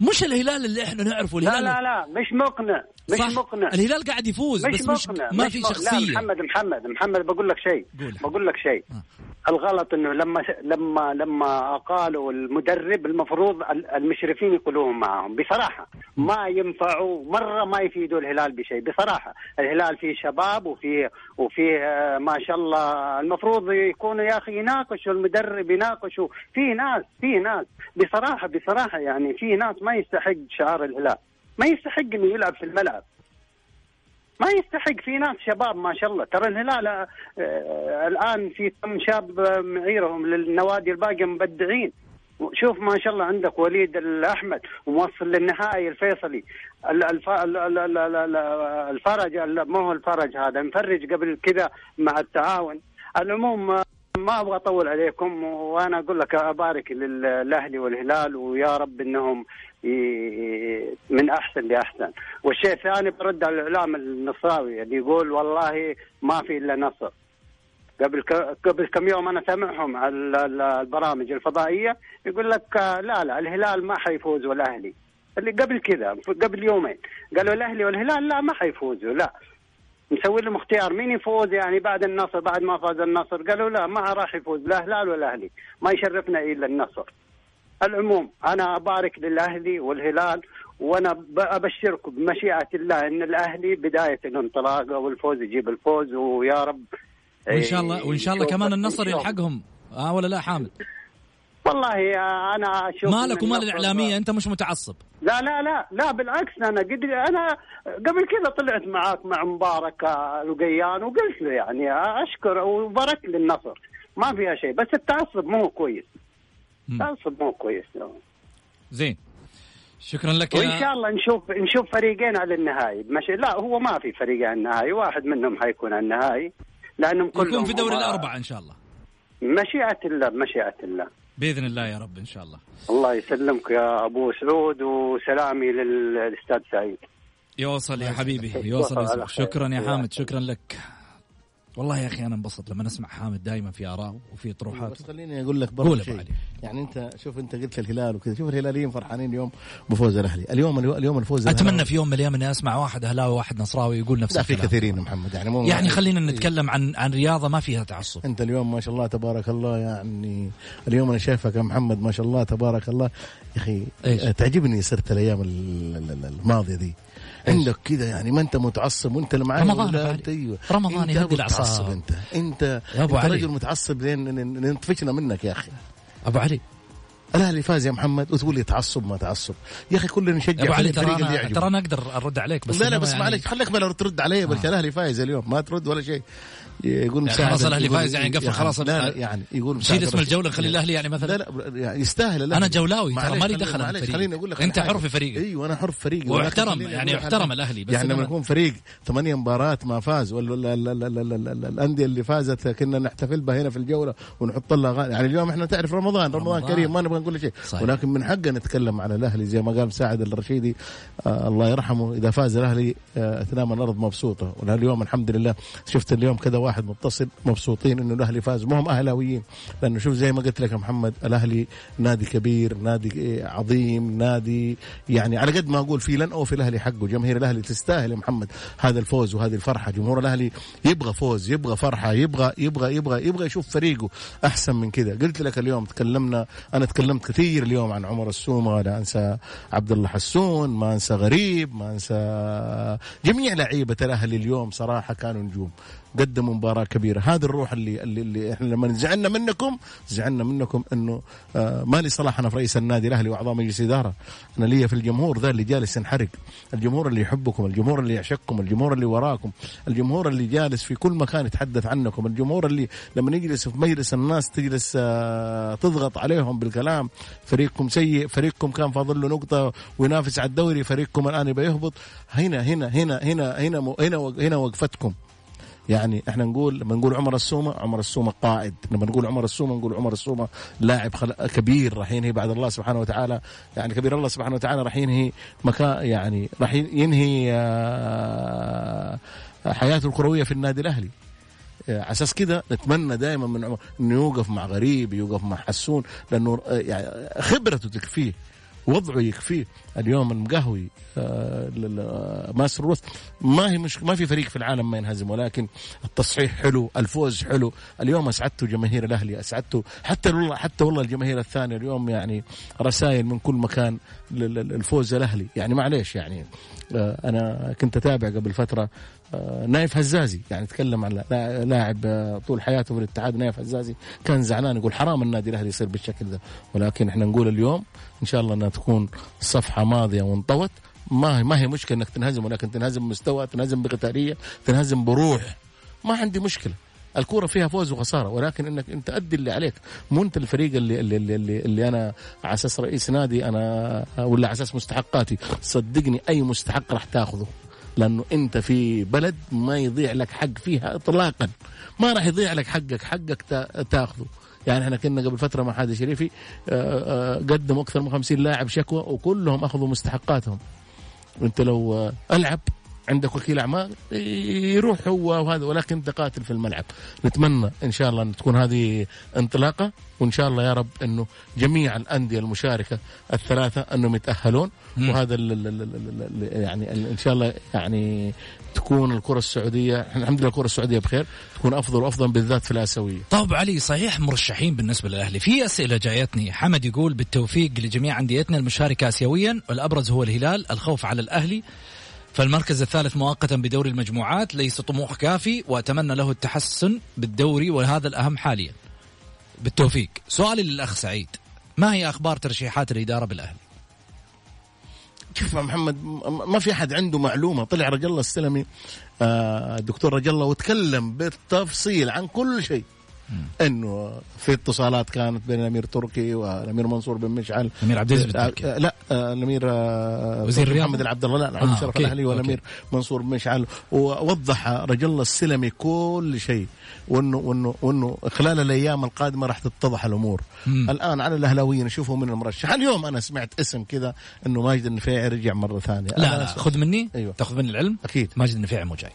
مش الهلال اللي إحنا نعرفه. لا الهلال لا لا مش مقنع مش صح؟ مقنع. الهلال قاعد يفوز مش بس مش مقنع ما مش في شخصيه لا محمد محمد محمد بقول لك شيء. قول. بقول لك شيء. آه. الغلط إنه لما لما لما قالوا المدرب المفروض ال- المشرفين يقولوهم معهم بصراحة ما ينفعوا مرة ما يفيدوا الهلال بشيء بصراحة الهلال فيه شباب وفيه وفيه آه، ما شاء الله المفروض يكونوا يا أخي يناقشوا المدرب يناقشوا في ناس في ناس بصراحة بصراحة يعني في ناس ما يستحق شعار الهلال ما يستحق إنه يلعب في الملعب. ما يستحق في ناس شباب ما شاء الله. ترى الهلال آه، الآن في كم شاب معيرهم للنوادي الباقية مبدعين. شوف ما شاء الله عندك وليد الأحمد وموصل للنهائي الفيصلي. ال- الف... ال- ال- ال- ال- ال- الفرج ال- ما هو الفرج هذا؟ مفرج قبل كذا مع التعاون. العموم ما أبغى أطول عليكم وأنا أقول لك أبارك للأهلي والهلال ويا رب إنهم من أحسن لأحسن. والشيء الثاني برد على الإعلام النصراوي اللي يقول والله ما في إلا نصر. قبل. قبل كم يوم أنا سامعهم على ال- ال- البرامج الفضائية يقول لك لا لا الهلال ما حيفوز والأهلي. اللي قبل كذا قبل يومين قالوا الأهلي والهلال لا ما حيفوزوا لا. مسوي لهم اختيار. مين يفوز يعني بعد النصر؟ بعد ما فاز النصر قالوا لا ما راح يفوز. لا هلال ولا أهلي. ما يشرفنا إلا النصر. العموم أنا أبارك للأهلي والهلال وأنا ابشركم بمشيئة الله إن الأهلي بداية الانطلاقه والفوز يجيب الفوز ويا رب. وإن شاء الله وإن شاء الله كمان النصر. يلحقهم. آه ولا لا حامد؟ والله أنا أشوف مالك ومال الإعلامية؟ أنت مش متعصب. لا لا لا لا بالعكس أنا قد أنا قبل كذا طلعت معاك مع مبارك لقيان وقلت له يعني أشكر وبارك للنصر ما فيها شيء بس التعصب مو كويس. التعصب مو كويس. زين. شكرا لك وإن شاء الله نشوف نشوف فريقين على النهائي. ماشي لا هو ما في فريق على النهائي. واحد منهم حيكون على النهائي لأنهم كلهم يكون في دوري الأربعة إن شاء الله. مشيئة الله مشيئة الله. بإذن الله يا رب إن شاء الله. الله يسلمك يا أبو سعود وسلامي للأستاذ سعيد. يوصل يا حبيبي يوصل يوصل. خير. شكرا يا حامد شكرا لك. والله يا أخي أنا انبسط لما نسمع حامد دائما في آراءه وفي بس طروحاته خليني أقول لك برضه شيء. يعني أنت شوف أنت قلت الهلال وكذا. شوف الهلاليين فرحانين اليوم بفوز الأهلي. اليوم اليوم الفوز أتمنى في يوم من الأيام أني أسمع واحد أهلاوي وواحد نصراوي يقول نفس لا في الكلام. كثيرين يا محمد يعني مو يعني خلينا نتكلم عن عن رياضة ما فيها تعصب. أنت اليوم ما شاء الله تبارك الله يعني اليوم أنا شايفك يا محمد ما شاء الله تبارك الله. يا أخي تعجبني سيرة الأيام ال- ال- ال- الماضية دي. عندك كذا يعني ما انت متعصب وانت اللي معانا رمضان ولا يا انت. أيوه. رمضان يهدي. متعصب انت. انت يا أبو انت علي. رجل متعصب لين لين- لين طفشنا منك يا أخي. أبو علي. الأهلي فاز يا محمد وتقول لي تعصب ما تعصب. يا أخي كلنا نشجع أبو علي ترى أنا ترى أنا أقدر أرد عليك بس لا لا بس يعني معلش خليك بلا ترد علي بس الأهلي فايز اليوم ما ترد ولا شيء. يقول يعني مساعدة- خلاص الأهلي يقول- فايز يعني قفل خلاص لا لا يعني يقول شيل اسم. الجولة نخلي الأهلي يعني مثلا لا لا يعني يستاهل الأهلي. أنا جولاوي ترى مالي دخل معلش الفريق. خليني أقول لك أنت حر. في فريقك أيوه أنا حر في فريقي واحترم، يعني احترم الأهلي، بس يعني لما يكون فريق ثمانية مباريات ما فاز ولا ال- ال- ال- ال- ال- ال- الأندية اللي فازت كنا نحتفل بها هنا في الجولة ونحط لها. يعني اليوم إحنا تعرف رمضان رمضان. كريم ما نبغى نقول شيء. ولكن من حقنا نتكلم على الأهلي زي ما قال مساعد الرشيدي آه الله يرحمه إذا فاز الأهلي آه تنام الأرض مبسوطة واليوم الحمد لله شفت اليوم كذا واحد متصل مبسوطين إنه الأهلي فاز. ما هم أهلاويين لأنه شوف زي ما قلت لك يا محمد الأهلي نادي كبير نادي عظيم نادي يعني على قد ما أقول في لن اوفي الأهلي حقه. جماهير الأهلي تستاهل يا محمد هذا الفوز وهذه الفرحة. جمهور الأهلي يبغى فوز يبغى فرحة يبغى يبغى يبغى يبغى يشوف فريقه أحسن من كذا. قلت لك اليوم تكلمنا أنا تكلمت كثير اليوم عن عمر السومه لا أنسى عبد الله حسون ما أنسى غريب ما أنسى جميع لعيبة الأهلي اليوم صراحة كانوا نجوم. قدموا مباراة كبيرة. هذه الروح اللي اللي, اللي إحنا لما زعلنا منكم زعلنا منكم إنه آه ما لي صلاح أنا في رئيس النادي الأهلي وأعضاء مجلس إدارة. أنا لي في الجمهور ذا اللي جالس ينحرق. الجمهور اللي يحبكم الجمهور اللي يعشقكم الجمهور اللي وراكم الجمهور اللي جالس في كل مكان يتحدث عنكم الجمهور اللي لما يجلس في مجلس الناس تجلس آه تضغط عليهم بالكلام. فريقكم سيء فريقكم كان فاضل له نقطة وينافس على الدوري فريقكم الآن يبغى يهبط. هنا هنا هنا هنا هنا هنا هنا وقفتكم. يعني إحنا نقول لما نقول عمر السومة عمر السومة قائد. لما نقول عمر السومة نقول عمر السومة لاعب خل... كبير. راح ينهي بعد الله سبحانه وتعالى. يعني كبير الله سبحانه وتعالى راح ينهي مكان يعني راح ينهي آه، حياته الكروية في النادي الأهلي. على أساس كده نتمنى دائما من عمر إنه يوقف مع غريب يوقف مع حسون لأنه آه، يعني خبرته تكفيه. وضعه يكفيه اليوم المقهوي آه، ل- ماسر الوسط ما هي مش ما في فريق في العالم ما ينهزم ولكن التصحيح حلو الفوز حلو. اليوم اسعدته جماهير الأهلي اسعدته حتى والله حتى والله الجماهير الثانية اليوم يعني رسائل من كل مكان لل- لل- الفوز الأهلي. يعني معليش يعني آه، أنا كنت أتابع قبل فترة آه، نايف هزازي. يعني تكلم عن لا- لاعب آه، طول حياته في الاتحاد نايف هزازي. كان زعلان يقول حرام النادي الأهلي يصير بالشكل ده. ولكن إحنا نقول اليوم إن شاء الله إنها تكون صفحة ماضية وانطوت. ما هي ما هي مشكلة إنك تنهزم ولكن تنهزم بمستوى تنهزم بقتالية تنهزم بروح. ما عندي مشكلة. الكورة فيها فوز وخسارة ولكن إنك أنت أدي اللي عليك. مو أنت الفريق اللي اللي اللي, اللي, اللي أنا على أساس رئيس نادي أنا ولا على أساس مستحقاتي. صدقني أي مستحق راح تاخذه. لأنه أنت في بلد ما يضيع لك حق فيها اطلاقا. ما راح يضيع لك حقك حقك تا- تاخذه. يعني إحنا كنا قبل فترة مع حادي شريفي آه، آه، قدموا أكثر من 50 لاعب شكوى وكلهم أخذوا مستحقاتهم. أنت لو آه، ألعب عندك وكيل أعمال يروح هو وهذا ولكن أنت قاتل في الملعب. نتمنى إن شاء الله أن تكون هذه انطلاقة وإن شاء الله يا رب أنه جميع الأندية المشاركة الثلاثة أنهم يتأهلون. وهذا ال ال ال ال ال يعني ال- إن شاء الله يعني تكون الكرة السعودية الحمد لله الكرة السعودية بخير تكون أفضل وأفضل بالذات في الآسيوية. طب علي صحيح مرشحين بالنسبة للأهلي. في أسئلة جايتني. حمد يقول بالتوفيق لجميع أنديتنا المشاركة آسيويا والأبرز هو الهلال الخوف على الأهلي. فالمركز الثالث مؤقتا بدوري المجموعات ليس طموح كافي وأتمنى له التحسن بالدوري وهذا الأهم حاليا. بالتوفيق. سؤالي للأخ سعيد. ما هي أخبار ترشيحات الإدارة بالأهلي؟ شوف محمد ما في أحد عنده معلومة. طلع رجل الله السلمي آه، الدكتور رجل الله وتكلم بالتفصيل عن كل شيء. إنه في اتصالات كانت بين الأمير تركي والأمير منصور بن مشعل. الأمير عبد العزيز آه، لا آه، الأمير آه، وزير تركي الرياضة؟ محمد العبد الله لا آه، شرف okay، الأهلي والأمير منصور بن مشعل. ووضح رجل الله السلمي كل شيء وإنه وإنه وإنه خلال الأيام القادمة راح تتضح الأمور. مم. الآن على الأهلاويين يشوفوا من المرشح. اليوم أنا سمعت اسم كذا إنه ماجد النفيعي رجع مرة ثانية؟ لا لا خذ مني. أيوة. تأخذ مني العلم؟ أكيد. ماجد النفيعي مو جاي.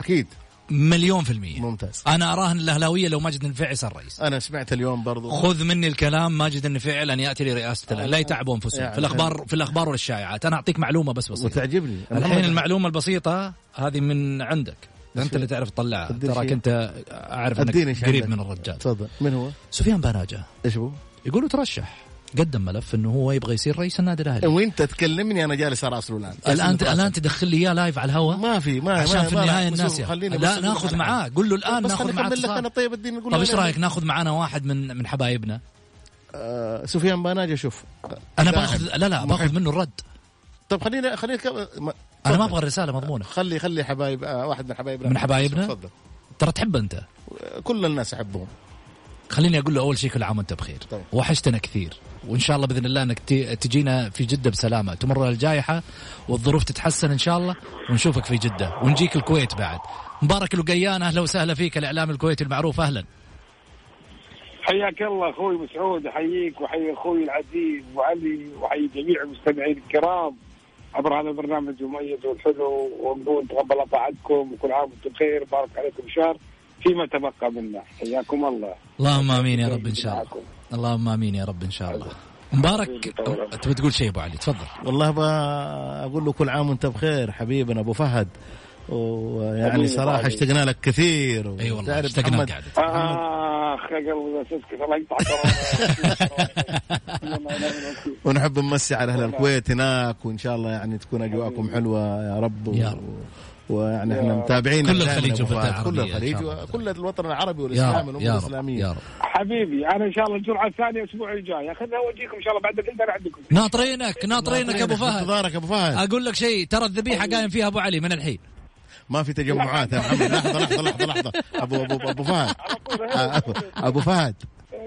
أكيد. مليون في المية. ممتاز. أنا اراهن الأهلاوية لو ماجد النفيعي صار رئيس أنا سمعت اليوم برضو. خذ مني الكلام ماجد النفيعي لن يأتي لرئاسة الأهلي. لا يتعبوا انفسهم يعني في الاخبار في الأخبار والشائعات. أنا أعطيك معلومة بس بسيطة. وتعجبني. الحين المعلومة البسيطة هذه من عندك. أنت اللي تعرف تطلعها. تراك إنك اديني شيء قريب. من الرجال. تفضل. من هو؟ سفيان باناجه إيش هو؟ يقولوا ترشح. قدم ملف إنه هو يبغى يصير رئيس النادي الأهلي. وانت تكلمني أنا جالس اراسله الآن الان الآن تدخل لي إياه live على الهواء؟ ما في ما عشان ما في النهاية الناس لا ناخذ معاه. قول له الآن ناخذ معاه لك. أنا طيب الدين نقول طيب إيش رأيك ناخذ معانا واحد من من حبايبنا؟ آه سفيان باناجا شوف. أنا باخذ لا لا باخذ. منه الرد. طب كم... ما... أنا ما. أبغى الرسالة مضمونة. خلي خلي حبايب آه واحد من حبايبنا من حبايبنا؟ تفضل. ترى تحب أنت؟ كل الناس أحبهم. خليني أقول له أول شيء كل عام وأنت بخير. طيب. وحشتنا كثير. وإن شاء الله بإذن الله إنك تجينا في جدة بسلامة. تمر الجائحة والظروف تتحسن إن شاء الله ونشوفك في جدة. ونجيك الكويت بعد. مبارك القيان أهلا وسهلا فيك الإعلام الكويتي المعروف أهلا. حياك الله أخوي مسعود احييك واحيي أخوي العزيز وعلي واحيي جميع المستمعين الكرام. عبر هذا البرنامج المميز والحلو ونقول تقبل طاعتكم وكل عام وأنتم بخير. بارك عليكم شهر فيما تبقى منا. حياكم الله. اللهم آمين يا رب إن شاء الله. اللهم آمين يا رب إن شاء الله. مبارك. تبي تقول شيء أبو علي؟ تفضل. والله أقول له كل عام وأنت بخير حبيبنا أبو فهد. ويعني صراحة. اشتقنا لك كثير. أي والله تعرف اشتقنا محمد- قعدة أخ يا قلبي بس أسكت الله يقطعك. ونحب نمسي على أهل الكويت هناك وإن شاء الله يعني تكون أجواءكم حلوة يا رب. و... يا رب. ويعني يا إحنا. متابعين كل الخليج. كل الخليج. وكل الوطن العربي والاسلام والامه يا رب الإسلامية. يا رب. حبيبي أنا إن شاء الله الجرعة الثانية الأسبوع الجاي. اخذها واجيكم إن شاء الله بعد أنا عندكم. ناطرينك ناطرينك أبو فهد. انتظارك أبو فهد. أقول لك شيء ترى الذبيحة قايم فيها أبو علي من الحين. ما في تجمعات يا محمد. لحظة لحظة لحظة لحظة. ابو ابو أبو فهد. أبو فهد.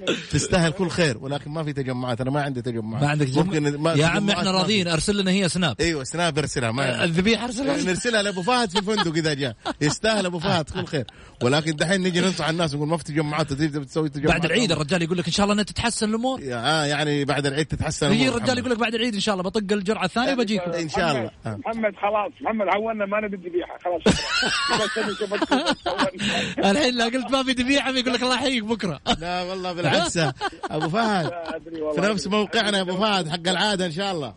تستاهل كل خير ولكن ما في تجمعات. أنا ما عندي تجمعات. ما عندك جمع... ممكن ما يا عم إحنا. راضيين أرسل لنا هي سناب. أيوه سناب أرسلها ما. الذبيحه ارسلها نرسلها لأبو فهد في الفندق إذا جاء. يستاهل أبو فهد كل خير. ولكن دحين نجي ننصح الناس نقول ما في تجمعات تجي بتسوي تجمعات؟ بعد العيد الرجال يقول لك إن شاء الله إنها تتحسن الأمور. آه يعني بعد العيد تتحسن يجي الرجال. يقول لك بعد العيد إن شاء الله بطق الجرعة الثانية بجيكم. إن شاء الله. آه. محمد خلاص محمد عونا ما نبي ذبيحه خلاص. الحين لا قلت ما في ذبيحة يقول لك الله يحييك بكرة. لا والله بالعكس أبو فهد. في. نفس موقعنا يا أبو فهد حق العادة إن شاء الله.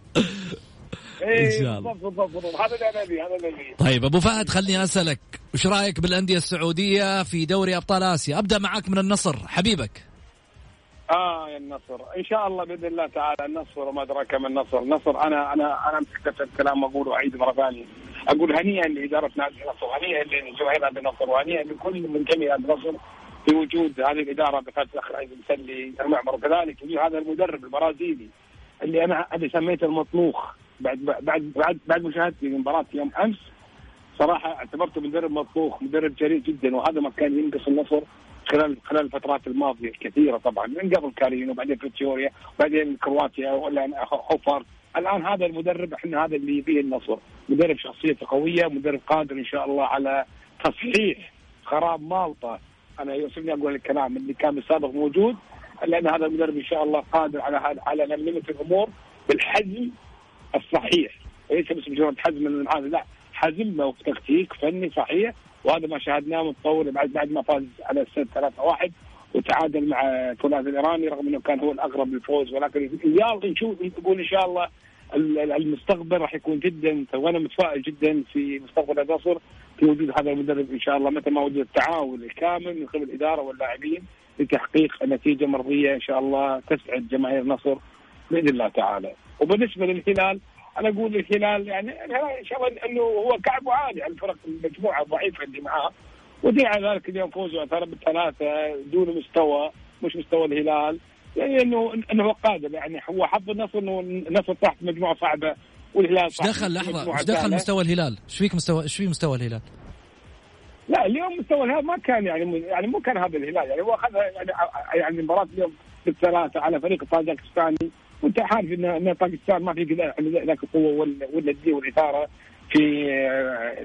إيه، إن شاء الله. بالضبط بالضبط بالضبط. هذا اللي هذا اللي طيب أبو فهد خليني أسألك وش رأيك بالأندية السعودية في دوري أبطال آسيا؟ أبدأ معاك من النصر حبيبك. آه يا النصر. إن شاء الله بإذن الله تعالى النصر وما أدراك ما النصر. النصر أنا أنا أنا مسكت الكلام أقول واعيد مرة ثانية. أقول هنيئا لإدارة نادي النصر وهنيئا لجماهير نادي النصر وهنيئا لكل من جميع النصر. في وجود هذه الإدارة بقياده الاخ عيد المسلي المعمر. وكذلك هذا المدرب البرازيلي اللي أنا أنا سميته المطلوخ بعد بعد بعد بعد مشاهدتي لمباراه يوم أمس صراحة اعتبرته مدرب مطبوخ مدرب جريء جدا وهذا ما كان ينقص النصر خلال خلال الفترات الماضية الكثيرة طبعا من قبل كارين وبعدين فيتشوريا وبعدين كرواتيا والان هوفر الآن هذا المدرب إحنا هذا اللي يبيه النصر. مدرب شخصيته قوية مدرب قادر إن شاء الله على تصحيح خراب مالطا أنا يوسفني أقول الكلام اللي كان بالسابق موجود لأن هذا المدرب إن شاء الله قادر على هذا على نملمه الأمور بالحزم الصحيح. وليس بس مجرد حزم من هذا لا حزم وتكتيك فني صحيح وهذا ما شاهدناه متطور بعد بعد ما فاز على السد 3-1 وتعادل مع الثلاثي الإيراني رغم إنه كان هو الأقرب للفوز ولكن يلا نشوف نقول إن شاء الله ال- ال- المستقبل راح يكون جدا وأنا متفائل جدا في مستقبل النصر وجود هذا المدرب إن شاء الله متى ما وجد التعاون الكامل من قبل الاداره واللاعبين لتحقيق نتيجة مرضية إن شاء الله تسعد جماهير النصر بإذن الله تعالى. وبالنسبة للهلال أنا أقول الهلال يعني الهلال إن شاء الله إنه هو كعبه عالي على الفرق المجموعة الضعيفة اللي معاه. ودليل على ذلك اليوم فوزوا ترى بالثلاثة دون مستوى مش مستوى الهلال. يعني انه إنه قادر يعني هو حظ النصر انه النصر تحت مجموعة صعبة. والهلال إيش دخل؟ لحظة إيش دخل. مستوى الهلال؟ إيش فيك مستوى إيش في مستوى الهلال؟ لا اليوم مستوى الهلال ما كان يعني يعني مو كان هذا الهلال. يعني هو أخذ يعني يعني مباراة اليوم بالثلاثة على فريق طاجكستاني وأنت عارف ان إن طاجكستان ما في ذاك القوة والنديه والاثاره في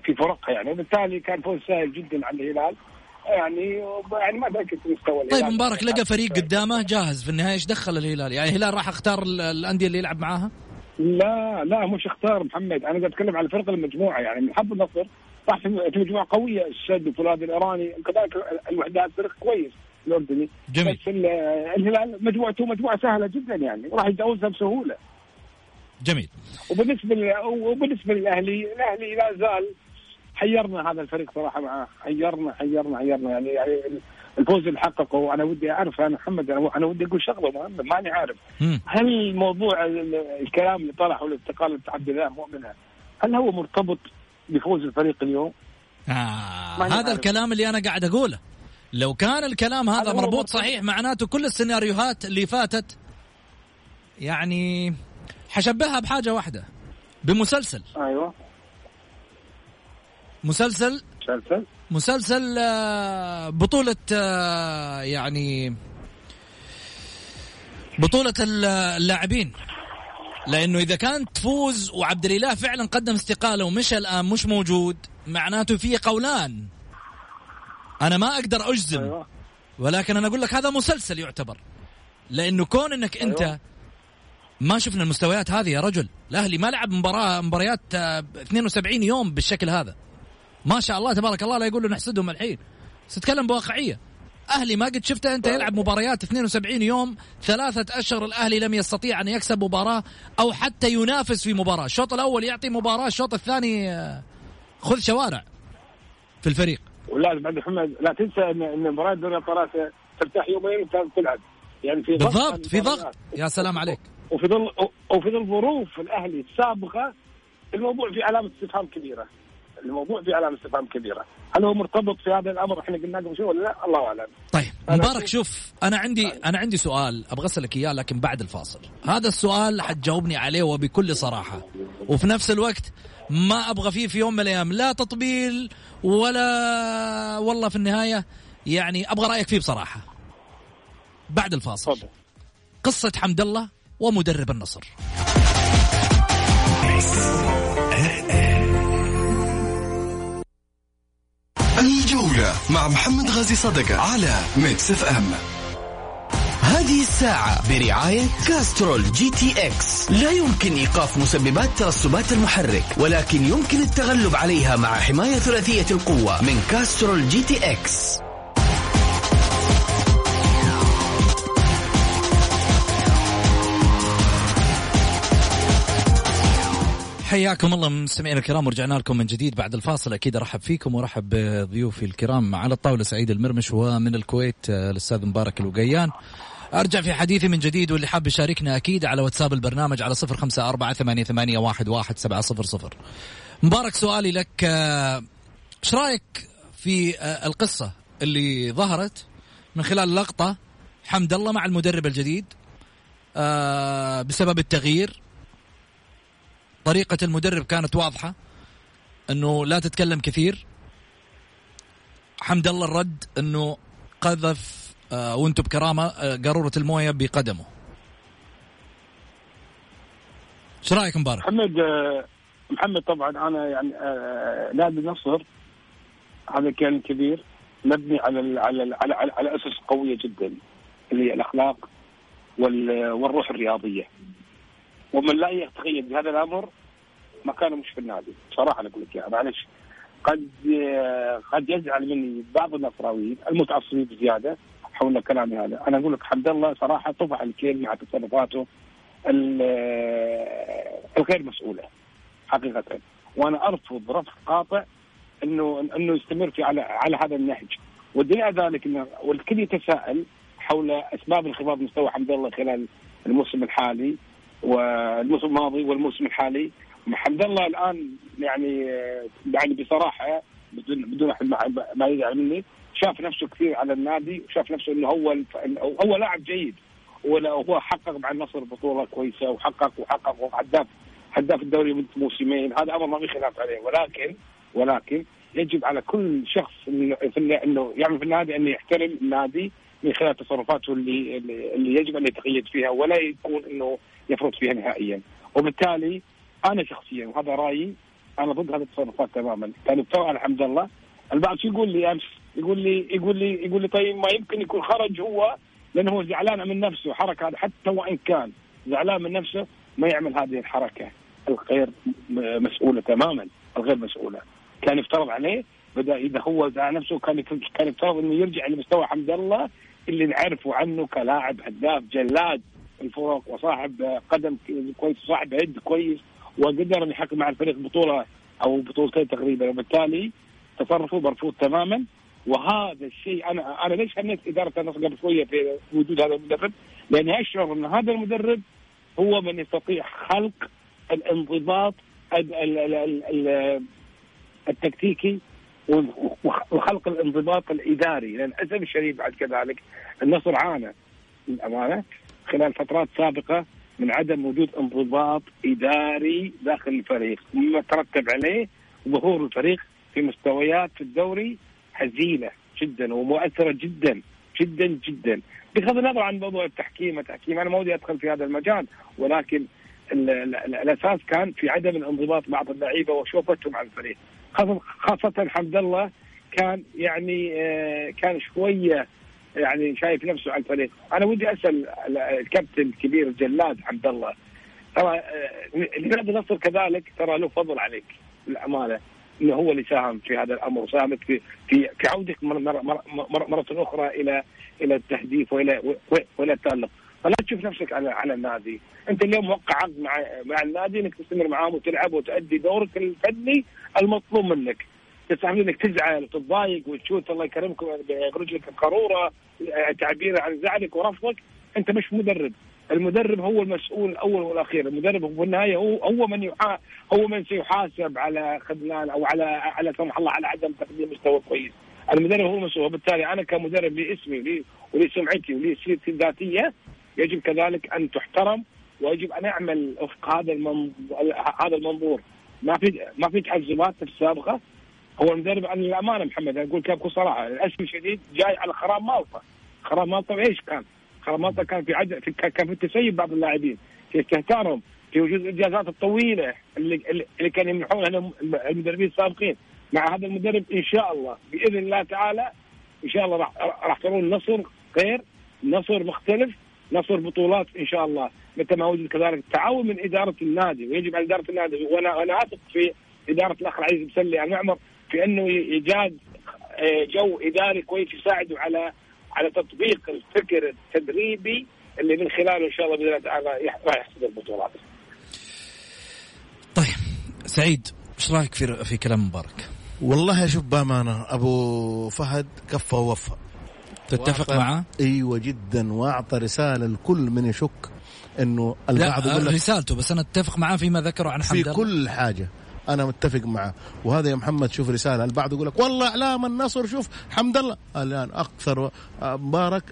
في فرقها يعني. وبالتالي كان فوز سهل جدا على الهلال. يعني يعني ما ذاك مستوى الهلال. طيب مبارك لقى فريق قدامه جاهز في النهاية. إيش دخل الهلال؟ يعني الهلال راح أختار الأندية اللي يلعب معاها؟ لا لا مش اختار محمد. أنا قاعد أتكلم على فرق المجموعة يعني من حظ النصر راح في مجموعة قوية السد وفولاذ الإيراني. وكذلك الوحدات فريق كويس الأردني. جميل. بس الهلال مجموعته مجموعة سهلة جدا يعني وراح يتجاوزها بسهولة. جميل. وبالنسبة وبالنسبة للأهلي الأهلي لا زال حيرنا هذا الفريق صراحة معاه حيرنا حيرنا حيرنا. يعني, يعني الفوز اللي حققه أنا ودي أعرف أنا محمد أنا ودي أقول شغلة مهمة ماني عارف. هل موضوع الكلام اللي طلع حول استقاله عبد الله مؤمنه هل هو مرتبط بفوز الفريق اليوم؟ آه هذا عارف. الكلام اللي أنا قاعد أقوله. لو كان الكلام هذا مربوط صحيح معناته كل السيناريوهات اللي فاتت يعني حشبهها بحاجة واحدة بمسلسل. أيوه. مسلسل؟ مسلسل؟ مسلسل آه، بطولة آه، يعني بطولة اللاعبين. لأنه إذا كانت تفوز وعبد الإله فعلا قدم استقالة ومشى الآن مش موجود معناته في قولان. أنا ما أقدر أجزم. أيوة. ولكن أنا أقول لك هذا مسلسل يعتبر. لأنه كون إنك أنت أيوة. ما شفنا المستويات هذه يا رجل. الأهلي ما لعب مباراه مباريات 72 آه، يوم بالشكل هذا. ما شاء الله تبارك الله لا يقولوا نحسدهم الحين. تتكلم بواقعية. أهلي ما قد شفته أنت يلعب مباريات 72 يوم ثلاثة أشهر الأهلي لم يستطيع أن يكسب مباراة أو حتى ينافس في مباراة. الشوط الأول يعطي مباراة الشوط الثاني آه، خذ شوارع في الفريق. ولازم عبد محمد لا تنسى ان مباراة دوري الأبطال ترتاح يومين وتلعب يعني في بالضبط في ضغط. يا سلام عليك. وفي ظل وفي ظل ظروف الأهلي السابقة الموضوع في علامة استفهام كبيرة. الموضوع في علامة استفهام كبيرة. هل هو مرتبط في هذا الأمر؟ إحنا قلنا قبل شوي ولا لا؟ الله أعلم. طيب مبارك شوف أنا عندي أنا عندي سؤال أبغى أسألك إياه لكن بعد الفاصل. هذا السؤال حتجاوبني عليه وبكل صراحة. وفي نفس الوقت ما أبغى فيه في يوم من الأيام لا تطبيل ولا والله في النهاية يعني أبغى رأيك فيه بصراحة. بعد الفاصل. قصة حمد الله ومدرب النصر. الجولة مع محمد غازي صدقة على Mix FM هذه الساعة برعاية Castrol GTX لا يمكن إيقاف مسببات ترسبات المحرك ولكن يمكن التغلب عليها مع حماية ثلاثية القوة من Castrol GTX حياكم الله مستمعينا الكرام ورجعنا لكم من جديد بعد الفاصل. أكيد أرحب فيكم وأرحب بضيوفي الكرام. على الطاولة سعيد المرمش ومن الكويت آه، الأستاذ مبارك الوقيان. أرجع في حديثي من جديد واللي حاب يشاركنا أكيد على واتساب البرنامج على صفر خمسة أربعة ثمانية, ثمانية واحد, واحد سبعة صفر صفر. مبارك سؤالي لك آه، إيش رأيك في آه، القصة اللي ظهرت من خلال لقطة حمد الله مع المدرب الجديد بسبب التغيير؟ طريقة المدرب كانت واضحة إنه لا تتكلم كثير. حمد الله الرد إنه قذف آه وأنتم بكرامة آه قارورة الموية بقدمه. إيش رأيك مبارك؟ محمد آه محمد طبعا أنا يعني نادي النصر هذا كان كبير مبني على ال على ال على, على, على أسس قوية جدا اللي هي الأخلاق والروح الرياضية. ومن لا يتخيل بهذا الأمر مكانه مش في النادي. بصراحة أنا أقول لك إياها. معلش. قد قد يزعل مني بعض النصراويين المتعصبين بزيادة حول كلامي هذا، أنا أقول لك حمد الله صراحة طفح الكيل مع تصرفاته الغير مسؤولة حقيقة. وأنا أرفض رفض قاطع إنه إنه يستمر في على على هذا النهج. والدليل على ذلك إنه والكل يتساءل حول أسباب انخفاض مستوى حمد الله خلال الموسم الحالي. والموسم الماضي والموسم الحالي. حمد الله الآن يعني يعني بصراحة بدون بدون ما يزعل مني شاف نفسه كثير على النادي وشاف نفسه إنه هو هو لاعب جيد. وهو حقق مع النصر بطولة كويسة وحقق وحقق هداف هداف الدوري من موسمين. هذا أمر ما في خلاف عليه. ولكن ولكن يجب على كل شخص في إنه يعمل في النادي انه يحترم النادي من خلال تصرفاته اللي اللي يجب أن يتقيد فيها ولا يكون إنه يفرط فيها نهائيا. وبالتالي أنا شخصيا وهذا رأيي أنا ضد هذه التصرفات تماما. كان يفترى على حمد الله البعض شو يقول لي أمس؟ يقول لي يقول لي يقول لي طيب ما يمكن يكون خرج هو لأنه هو زعلان من نفسه حركة هذا حتى وإن كان زعلان من نفسه ما يعمل هذه الحركة. الغير مسؤولة تماما الغير مسؤولة. كان يفترض عليه بدأ إذا هو زعل نفسه كان كان يفترض إنه يرجع لمستوى حمد الله اللي نعرفه عنه كلاعب هداف جلاد الفرق وصاحب قدم كويس وصاحب يد كويس وقدر أن يحقق مع الفريق بطولة أو بطولتين تقريبا وبالتالي تصرفه مرفوض تماما وهذا الشيء أنا أنا ليش هنيت إدارة النصر قبل شوية في وجود هذا المدرب؟ لاني اشعر أن هذا المدرب هو من يستطيع خلق الانضباط ال- ال- ال- ال- ال- التكتيكي وخلق الانضباط الإداري. لأن الشديد بعد كذلك النصر عانى للأمانة خلال فترات سابقة من عدم وجود انضباط إداري داخل الفريق. مما ترتب عليه ظهور الفريق في مستويات في الدوري هزيله جدا ومؤثرة جدا جدا جدا. بغض النظر عن موضوع التحكيم التحكيم أنا ما ودي أدخل في هذا المجال ولكن ال ال ال الأساس كان في عدم الانضباط بعض اللعيبة وشوفتهم على الفريق. خاصه حمد الله كان يعني آه، كان شوية يعني شايف نفسه على الفريق. أنا ودي ال- الكابتن الكبير الجلاد حمد الله. ترى آه، لنادي النصر كذلك؟ ترى له فضل عليك للأمانة إنه هو اللي ساهم في هذا الأمر وساهم في في في عودك مره مره مره, أخرى إلى إلى التهديف والى وإلى التألق. فلا تشوف نفسك على على النادي. أنت اليوم موقع عقد مع مع النادي إنك تستمر معاهم وتلعب وتؤدي دورك الفني المطلوب منك. تستحمل إنك تزعل وتتضايق وتشوت الله يكرمكم برجلك القارورة تعبير عن زعلك ورفضك. أنت مش مدرب. المدرب هو المسؤول الأول والأخير. المدرب هو في النهاية هو هو من يحا هو من سيحاسب على خذلان أو على على سمح الله على عدم تقديم مستوى كويس. المدرب هو المسؤول. وبالتالي أنا كمدرب لي اسمي ولي ولي ولي سيرتي الذاتية يجب كذلك أن تحترم ويجب أن اعمل وفق هذا هذا المنظور. ما في ما في تعزمات في السابقة. هو المدرب أنا للامانه محمد أقول لك بكل صراحة. للاسف الشديد جاي على خراب مالطا. خراب مالطا إيش كان؟ خراب مالطا كان في عد... في كان في التسيب بعض اللاعبين في استهتارهم في وجود الاجازات الطويلة اللي اللي كانوا يمنحونها المدربين السابقين. مع هذا المدرب إن شاء الله بإذن الله تعالى إن شاء الله راح راح ترون نصر غير نصر مختلف. نصر بطولات إن شاء الله متى ما وجد كذلك تعاون من إدارة النادي ويجب على إدارة النادي وأنا أنا أثق في إدارة الأخ العزيز مسلي المعمر في أنه ايجاد جو إداري كويس يساعده على على تطبيق الفكر التدريبي اللي من خلاله إن شاء الله بإذن الله تعالى راح يحصد البطولات. طيب سعيد إيش رأيك في في كلام مبارك؟ والله شوف بأمانة أبو فهد كفى ووفى تتفق معه؟ أيوه جدا وأعطى رسالة لكل من يشك إنه البعض لا رسالته بس أنا أتفق معاه فيما ذكره عن حمد في كل حاجة أنا متفق معه. وهذا يا محمد شوف رسالة البعض يقول لك والله اعلام النصر شوف حمد الله. الآن أكثر مبارك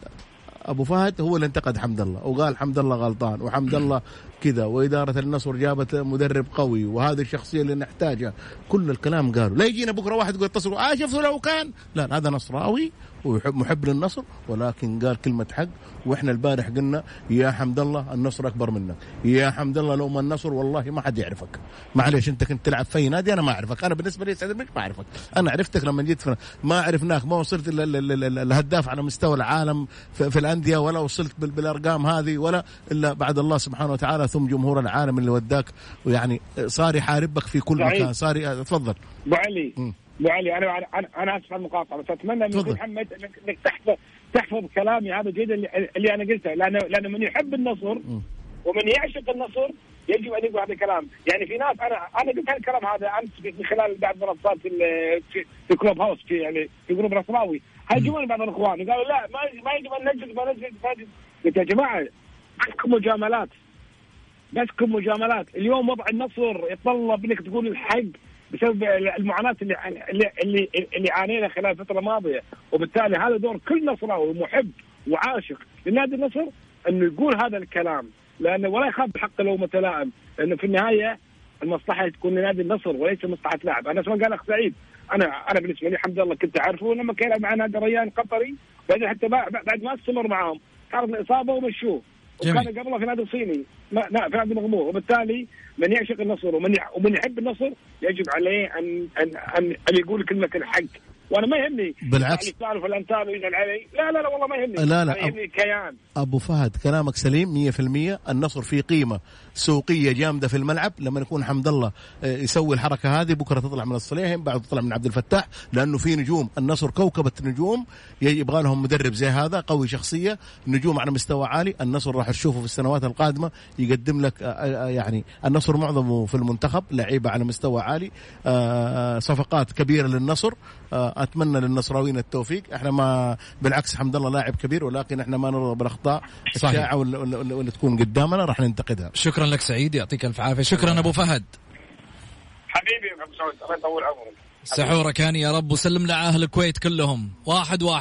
أبو فهد هو اللي انتقد حمد الله وقال حمد الله غلطان وحمد الله كذا وإدارة النصر جابت مدرب قوي وهذه الشخصية اللي نحتاجها. كل الكلام قالوا. لا يجينا بكرة واحد يقول اتصلوا. آه شفتوا لو كان. لا هذا نصراوي ويحب محب للنصر ولكن قال كلمة حق. وإحنا البارح قلنا يا حمد الله النصر أكبر منك. يا حمد الله لو ما النصر والله ما حد يعرفك. معلش أنت كنت تلعب في نادي؟ أنا ما أعرفك. أنا بالنسبة لي سعد ما أعرفك. أنا عرفتك لما جيت ما عرفناك ما وصلت الهداف على مستوى العالم في, في الأندية ولا وصلت بالأرقام هذه ولا إلا بعد الله سبحانه وتعالى ثم جمهور العالم اللي وداك ويعني صار يحاربك في كل صحيح. مكان. صار تفضل. أبو علي. أبو علي أنا أنا أنا آسف على المقاطعة بس أتمنى من محمد انك تحفظ تحفظ كلامي. هذا جيد اللي, أنا قلته. لأنه لأنه من يحب النصر ومن يعشق النصر يجب أن يقول هذا الكلام، يعني في ناس أنا أنا قلت هالكلام هذا أمس من خلال بعض منصات في في, Clubhouse في يعني في group نصراوي، هاجموني بعض الإخوان. قالوا لا ما ما يجب أن نجلس ما نجلس ما نجلس قلت يا جماعة بسكم مجاملات. بسكم مجاملات، اليوم وضع النصر يتطلب انك تقول الحق بسبب المعاناة اللي اللي اللي, عانينا خلال الفترة الماضية. وبالتالي هذا دور كل نصراوي محب وعاشق لنادي النصر إنه يقول هذا الكلام. لأنه ولا يخاف بحق لومة لائم لأنه في النهاية المصلحة تكون لنادي النصر وليس مصلحة لاعب، أنا ما قال أخ سعيد؟ أنا أنا بالنسبة لي حمد الله كنت أعرفه لما كان مع نادي ريان قطري بعدين حتى بعد ما استمر معهم صارت الاصابه ومشوه. وكان قبله في نادي صيني ما لا في نادي مغمور. وبالتالي من يعشق النصر ومن ومن يحب النصر يجب عليه ان ان ان, أن يقول كلمة الحق. وأنا ما يهمني بالعكس. يعني تعرف الانتاب يزعل علي لا لا لا والله ما يهمني. لا، لا، أنا يهمني كيان. أبو فهد كلامك سليم 100% النصر فيه قيمة. سوقية جامدة في الملعب. لما يكون حمد الله آه، يسوي الحركة هذه بكرة تطلع من الصليهم بعد تطلع من عبد الفتاح. لأنه في نجوم النصر كوكبة نجوم يبغى لهم مدرب زي هذا قوي شخصية نجوم على مستوى عالي. النصر راح تشوفه في السنوات القادمة يقدم لك آه، آه، يعني النصر معظمه في المنتخب لعيبة على مستوى عالي صفقات كبيرة للنصر أتمنى للنصراويين التوفيق. إحنا ما بالعكس حمد الله لاعب كبير ولكن إحنا ما نرضى بالأخطاء. الشائعه واللي تكون قدامنا راح ننتقدها. شكرا. لك سعيد يعطيك ألف عافية. شكرا أبو فهد. حبيبي ابو سعود الله يطول عمرك سحورك هاني يا رب وسلم لأهل الكويت كلهم. واحد واحد.